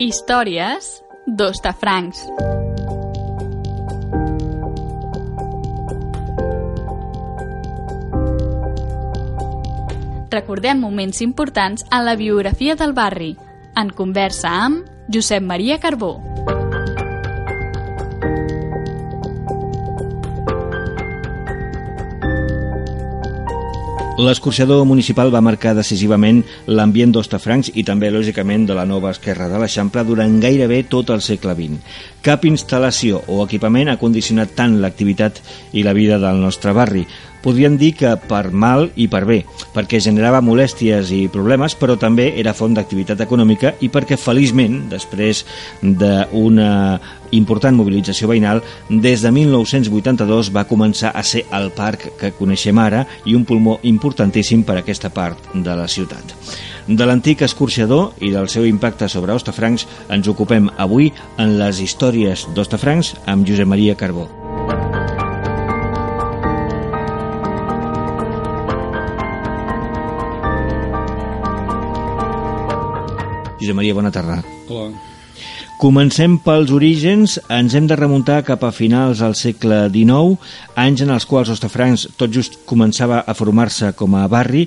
Històries d'Ostafrancs. Recordem moments importants en la biografia del barri, en conversa amb Josep Maria Carbó. L'escorxador municipal va marcar decisivament l'ambient d'Ostafrancs i també, lògicament, de la nova esquerra de l'Eixample durant gairebé tot el segle XX. Cap instal·lació o equipament ha condicionat tant l'activitat i la vida del nostre barri. Podríem dir que per mal i per bé, perquè generava molèsties i problemes, però també era font d'activitat econòmica i perquè, feliçment, després d'una important mobilització veïnal, des de 1982 va començar a ser el parc que coneixem ara i un pulmó importantíssim per a aquesta part de la ciutat. De l'antic escorxador i del seu impacte sobre Ostafrancs ens ocupem avui en les històries d'Ostafrancs amb Josep Maria Carbó. Josep Maria, bona tarda. Hola. Comencem pels orígens, ens hem de remuntar cap a finals del segle XIX, anys en els quals Ostafrancs tot just començava a formar-se com a barri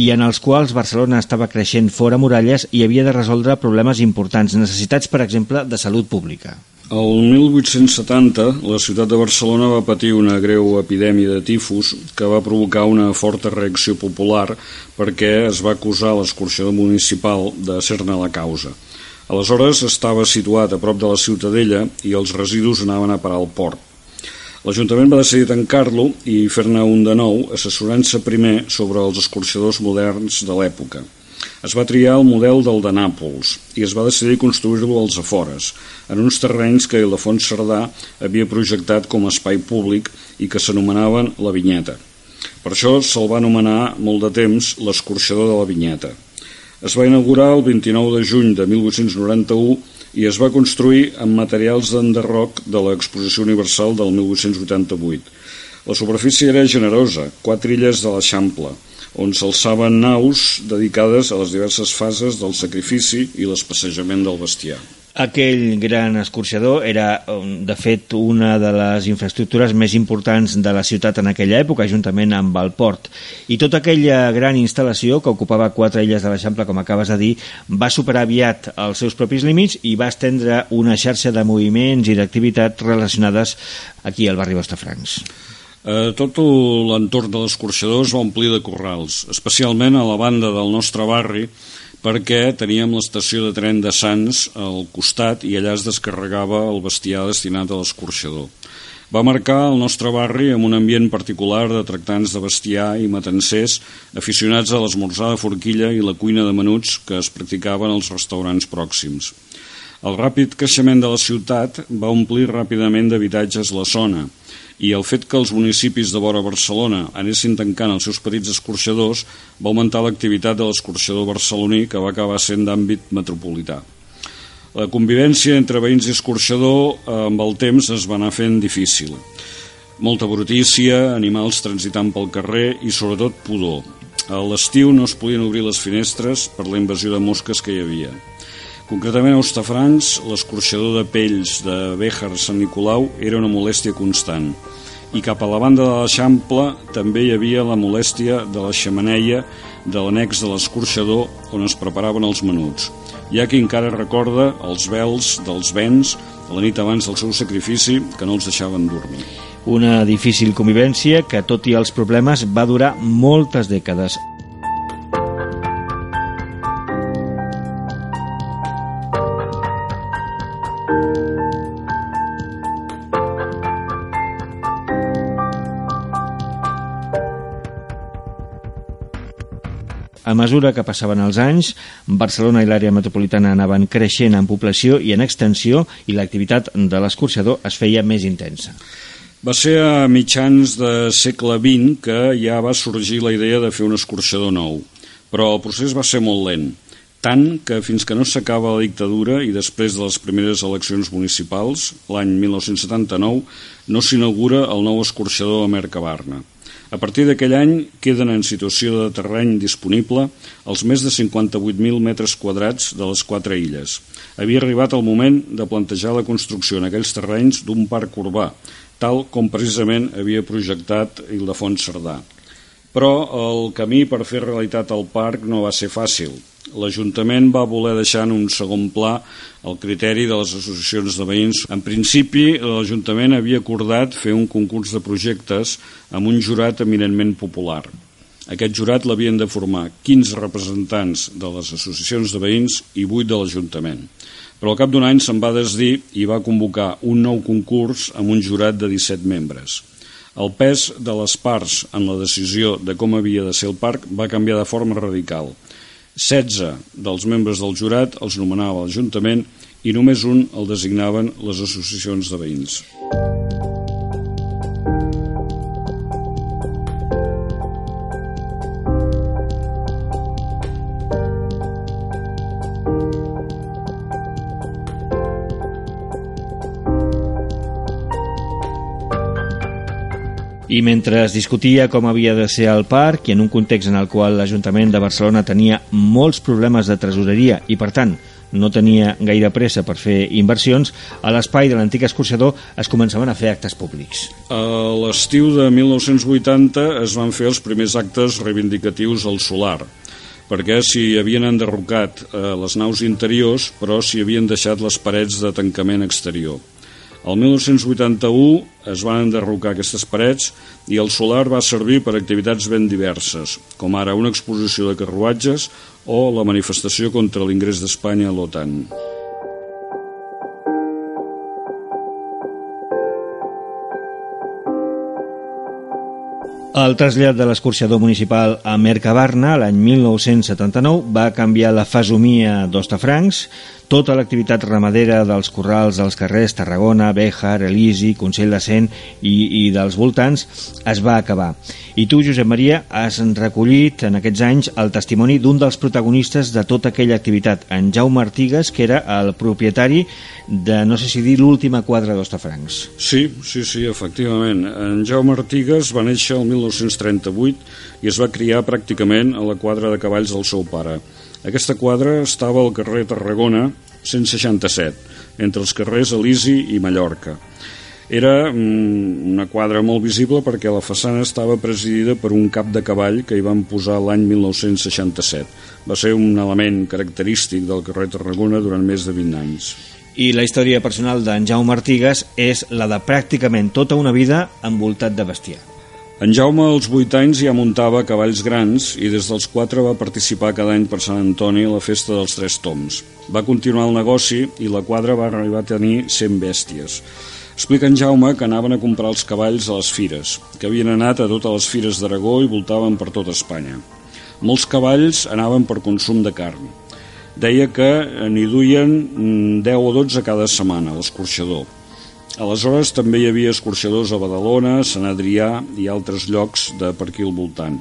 i en els quals Barcelona estava creixent fora muralles i havia de resoldre problemes importants, necessitats, per exemple, de salut pública. El 1870, la ciutat de Barcelona va patir una greu epidèmia de tifus que va provocar una forta reacció popular perquè es va acusar l'escorxador municipal de ser-ne la causa. Aleshores estava situat a prop de la Ciutadella i els residus anaven a parar al port. L'Ajuntament va decidir tancar-lo i fer-ne un de nou, assessorant-se primer sobre els escorxadors moderns de l'època. Es va triar el model del de Nàpols i es va decidir construir-lo als afores, en uns terrenys que Ildefons Cerdà havia projectat com a espai públic i que s'anomenaven la Vinyeta. Per això se'l va anomenar molt de temps l'escorxador de la Vinyeta. Es va inaugurar el 29 de juny de 1891 i es va construir amb materials d'enderroc de l'Exposició Universal del 1888. La superfície era generosa, quatre illes de l'Eixample, on s'alçaven naus dedicades a les diverses fases del sacrifici i l'espassejament del bestiar. Aquell gran escorxador era, de fet, una de les infraestructures més importants de la ciutat en aquella època, juntament amb el port. I tota aquella gran instal·lació, que ocupava quatre illes de l'Eixample, com acabes de dir, va superar aviat els seus propis límits i va estendre una xarxa de moviments i d'activitats relacionades aquí al barri Bostafrancs. Eh, tot l'entorn de l'escorxador es va omplir de corrals, especialment a la banda del nostre barri, perquè teníem l'estació de tren de Sants al costat i allà es descarregava el bestiar destinat a l'escorxador. Va marcar el nostre barri amb un ambient particular de tractants de bestiar i matancers aficionats a l'esmorzar de forquilla i la cuina de menuts que es practicaven als restaurants pròxims. El ràpid creixement de la ciutat va omplir ràpidament d'habitatges la zona, i el fet que els municipis de vora Barcelona anessin tancant els seus petits escorxadors va augmentar l'activitat de l'escorxador barceloní que va acabar sent d'àmbit metropolità. La convivència entre veïns i escorxador eh, amb el temps es va anar fent difícil. Molta brutícia, animals transitant pel carrer i sobretot pudor. A l'estiu no es podien obrir les finestres per la invasió de mosques que hi havia. Concretament a Ostafrancs, l'escorxador de pells de Béjar Sant Nicolau era una molèstia constant i cap a la banda de l'Eixample també hi havia la molèstia de la xamaneia de l'annex de l'escorxador on es preparaven els menuts. Hi ha qui encara recorda els vels dels vents la nit abans del seu sacrifici que no els deixaven dormir. Una difícil convivència que, tot i els problemes, va durar moltes dècades. A mesura que passaven els anys, Barcelona i l'àrea metropolitana anaven creixent en població i en extensió i l'activitat de l'escorxador es feia més intensa. Va ser a mitjans de segle XX que ja va sorgir la idea de fer un escorxador nou, però el procés va ser molt lent, tant que fins que no s'acaba la dictadura i després de les primeres eleccions municipals, l'any 1979, no s'inaugura el nou escorxador a Mercabarna. A partir d'aquell any queden en situació de terreny disponible els més de 58.000 metres quadrats de les quatre illes. Havia arribat el moment de plantejar la construcció en aquells terrenys d'un parc urbà, tal com precisament havia projectat Ildefons Cerdà. Però el camí per fer realitat el parc no va ser fàcil l'Ajuntament va voler deixar en un segon pla el criteri de les associacions de veïns. En principi, l'Ajuntament havia acordat fer un concurs de projectes amb un jurat eminentment popular. Aquest jurat l'havien de formar 15 representants de les associacions de veïns i 8 de l'Ajuntament. Però al cap d'un any se'n va desdir i va convocar un nou concurs amb un jurat de 17 membres. El pes de les parts en la decisió de com havia de ser el parc va canviar de forma radical – 16 dels membres del jurat els nomenava l'Ajuntament i només un el designaven les associacions de veïns. I mentre es discutia com havia de ser el parc i en un context en el qual l'Ajuntament de Barcelona tenia molts problemes de tresoreria i, per tant, no tenia gaire pressa per fer inversions, a l'espai de l'antic escorxador es començaven a fer actes públics. A l'estiu de 1980 es van fer els primers actes reivindicatius al solar, perquè s'hi havien enderrocat eh, les naus interiors, però s'hi havien deixat les parets de tancament exterior. El 1981 es van enderrocar aquestes parets i el solar va servir per activitats ben diverses, com ara una exposició de carruatges o la manifestació contra l'ingrés d'Espanya a l'OTAN. El trasllat de l'escorxador municipal a Mercabarna l'any 1979 va canviar la fesomia d'Ostafrancs, tota l'activitat ramadera dels corrals dels carrers Tarragona, Béjar, Elisi, Consell de Cent i, i dels voltants es va acabar. I tu, Josep Maria, has recollit en aquests anys el testimoni d'un dels protagonistes de tota aquella activitat, en Jaume Artigas, que era el propietari de, no sé si dir, l'última quadra d'Ostafrancs. Sí, sí, sí, efectivament. En Jaume Artigas va néixer el 1938 i es va criar pràcticament a la quadra de cavalls del seu pare. Aquesta quadra estava al carrer Tarragona 167, entre els carrers Elisi i Mallorca. Era mm, una quadra molt visible perquè la façana estava presidida per un cap de cavall que hi van posar l'any 1967. Va ser un element característic del carrer Tarragona durant més de 20 anys. I la història personal d'en Jaume Artigas és la de pràcticament tota una vida envoltat de bestiar. En Jaume als 8 anys ja muntava cavalls grans i des dels 4 va participar cada any per Sant Antoni a la festa dels Tres Toms. Va continuar el negoci i la quadra va arribar a tenir 100 bèsties. Explica en Jaume que anaven a comprar els cavalls a les fires, que havien anat a totes les fires d'Aragó i voltaven per tota Espanya. Molts cavalls anaven per consum de carn. Deia que n'hi duien 10 o 12 cada setmana l'escorxador Aleshores també hi havia escorxadors a Badalona, Sant Adrià i altres llocs de per aquí al voltant.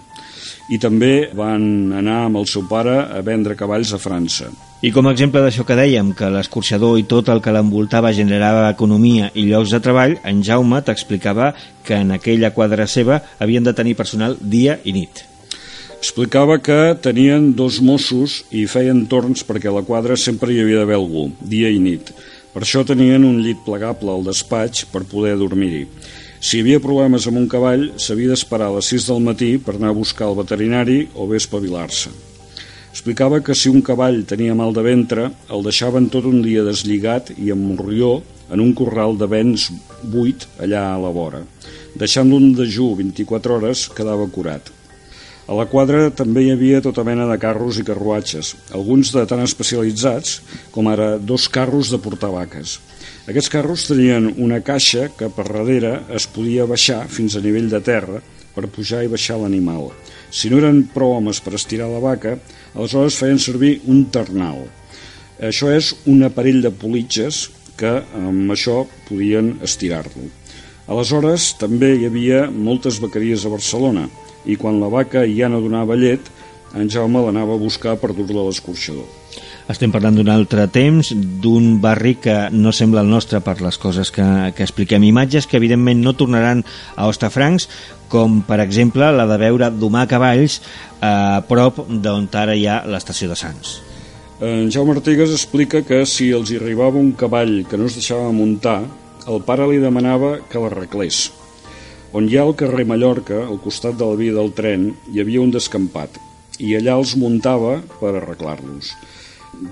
I també van anar amb el seu pare a vendre cavalls a França. I com a exemple d'això que dèiem, que l'escorxador i tot el que l'envoltava generava economia i llocs de treball, en Jaume t'explicava que en aquella quadra seva havien de tenir personal dia i nit. Explicava que tenien dos Mossos i feien torns perquè a la quadra sempre hi havia d'haver algú, dia i nit per això tenien un llit plegable al despatx per poder dormir-hi. Si hi havia problemes amb un cavall, s'havia d'esperar a les 6 del matí per anar a buscar el veterinari o bé espavilar-se. Explicava que si un cavall tenia mal de ventre, el deixaven tot un dia deslligat i amb morrió en un corral de vents buit allà a la vora. Deixant-lo en dejú 24 hores, quedava curat. A la quadra també hi havia tota mena de carros i carruatges, alguns de tan especialitzats com ara dos carros de portar vaques. Aquests carros tenien una caixa que per darrere es podia baixar fins a nivell de terra per pujar i baixar l'animal. Si no eren prou homes per estirar la vaca, aleshores feien servir un ternal. Això és un aparell de politges que amb això podien estirar-lo. Aleshores també hi havia moltes vaqueries a Barcelona, i quan la vaca ja no donava llet, en Jaume l'anava a buscar per dur-la a l'escorxador. Estem parlant d'un altre temps, d'un barri que no sembla el nostre per les coses que, que expliquem. Imatges que evidentment no tornaran a Ostafrancs, com per exemple la de veure domar cavalls a prop d'on ara hi ha l'estació de Sants. En Jaume Artigas explica que si els hi arribava un cavall que no es deixava muntar, el pare li demanava que l'arreglés. On hi ha el carrer Mallorca, al costat de la via del tren, hi havia un descampat, i allà els muntava per arreglar-los.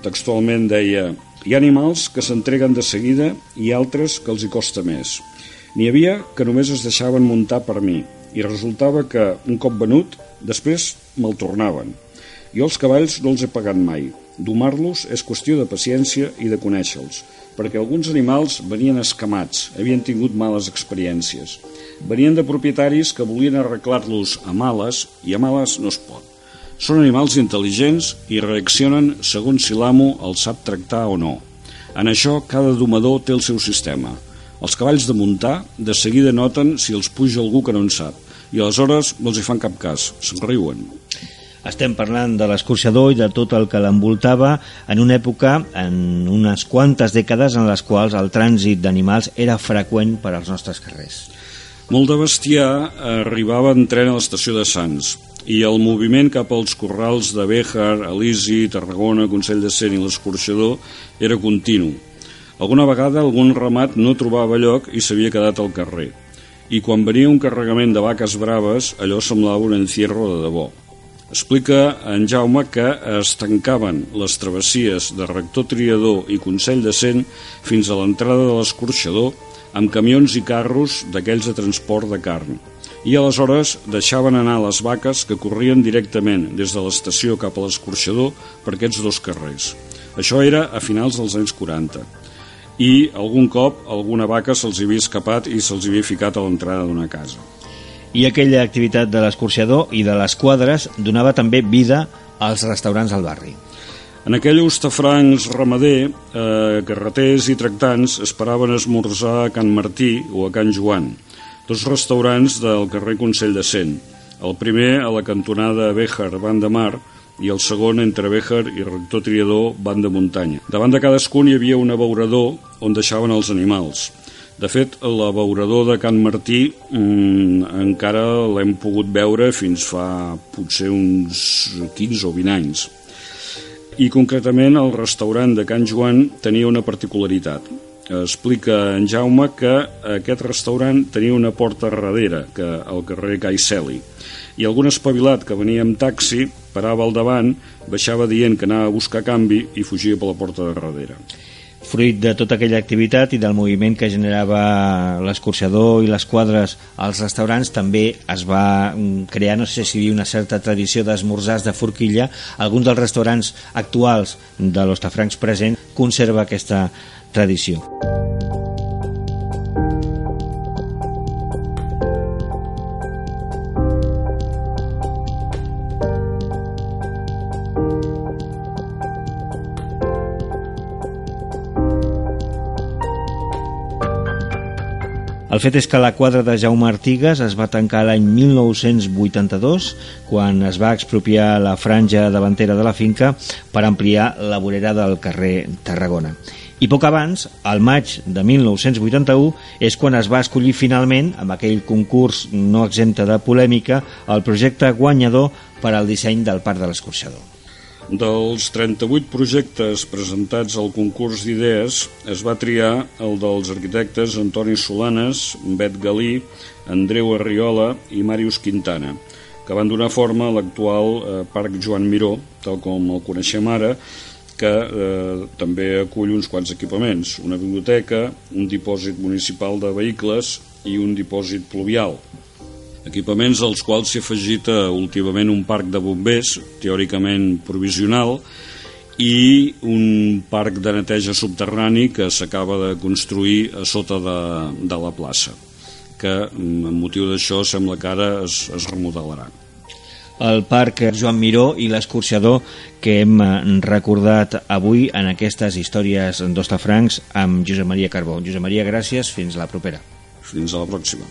Textualment deia hi ha animals que s'entreguen de seguida i altres que els hi costa més. N'hi havia que només es deixaven muntar per mi i resultava que, un cop venut, després me'l tornaven. Jo els cavalls no els he pagat mai. Domar-los és qüestió de paciència i de conèixer-los, perquè alguns animals venien escamats, havien tingut males experiències. Venien de propietaris que volien arreglar-los a males i a males no es pot. Són animals intel·ligents i reaccionen segons si l'amo els sap tractar o no. En això, cada domador té el seu sistema. Els cavalls de muntar de seguida noten si els puja algú que no en sap i aleshores no els hi fan cap cas, se'n riuen. Estem parlant de l'escorxador i de tot el que l'envoltava en una època, en unes quantes dècades en les quals el trànsit d'animals era freqüent per als nostres carrers. Molt de bestiar arribava en tren a l'estació de Sants i el moviment cap als corrals de Béjar, Elisi, Tarragona, Consell de Cent i l'Escorxador era continu. Alguna vegada algun ramat no trobava lloc i s'havia quedat al carrer. I quan venia un carregament de vaques braves, allò semblava un encierro de debò. Explica en Jaume que es tancaven les travessies de Rector Triador i Consell de Cent fins a l'entrada de l'escorxador amb camions i carros d'aquells de transport de carn. I aleshores deixaven anar les vaques que corrien directament des de l'estació cap a l'escorxador per aquests dos carrers. Això era a finals dels anys 40. I algun cop alguna vaca se'ls havia escapat i se'ls havia ficat a l'entrada d'una casa. I aquella activitat de l'escorxador i de les quadres donava també vida als restaurants del barri. En aquell Ostafrancs ramader, eh, carreters i tractants esperaven esmorzar a Can Martí o a Can Joan, dos restaurants del carrer Consell de Cent. El primer a la cantonada Béjar, Van de Mar, i el segon entre Béjar i Rector Triador, Van de Muntanya. Davant de cadascun hi havia un abeurador on deixaven els animals. De fet, l'abeurador de Can Martí mmm, encara l'hem pogut veure fins fa potser uns 15 o 20 anys i concretament el restaurant de Can Joan tenia una particularitat. Explica en Jaume que aquest restaurant tenia una porta darrere, que al carrer Gai Celi, i algun espavilat que venia amb taxi parava al davant, baixava dient que anava a buscar canvi i fugia per la porta de darrere. Fruit de tota aquella activitat i del moviment que generava l'escorxador i les quadres als restaurants, també es va crear, no sé si hi una certa tradició d'esmorzars de forquilla. Alguns dels restaurants actuals de l'Ostafrancs present conserva aquesta tradició. El fet és que la quadra de Jaume Artigas es va tancar l'any 1982, quan es va expropiar la franja davantera de la finca per ampliar la vorera del carrer Tarragona. I poc abans, al maig de 1981, és quan es va escollir finalment, amb aquell concurs no exempte de polèmica, el projecte guanyador per al disseny del Parc de l'Escorxador. Dels 38 projectes presentats al concurs d'idees es va triar el dels arquitectes Antoni Solanes, Bet Galí, Andreu Arriola i Màrius Quintana, que van donar forma a l'actual eh, Parc Joan Miró, tal com el coneixem ara, que eh, també acull uns quants equipaments, una biblioteca, un dipòsit municipal de vehicles i un dipòsit pluvial, equipaments als quals s'ha afegit eh, últimament un parc de bombers, teòricament provisional, i un parc de neteja subterrani que s'acaba de construir a sota de, de la plaça, que mm, amb motiu d'això sembla que ara es, es remodelarà el Parc Joan Miró i l'escorxador que hem eh, recordat avui en aquestes històries d'Ostafrancs amb Josep Maria Carbó. Josep Maria, gràcies. Fins la propera. Fins a la pròxima.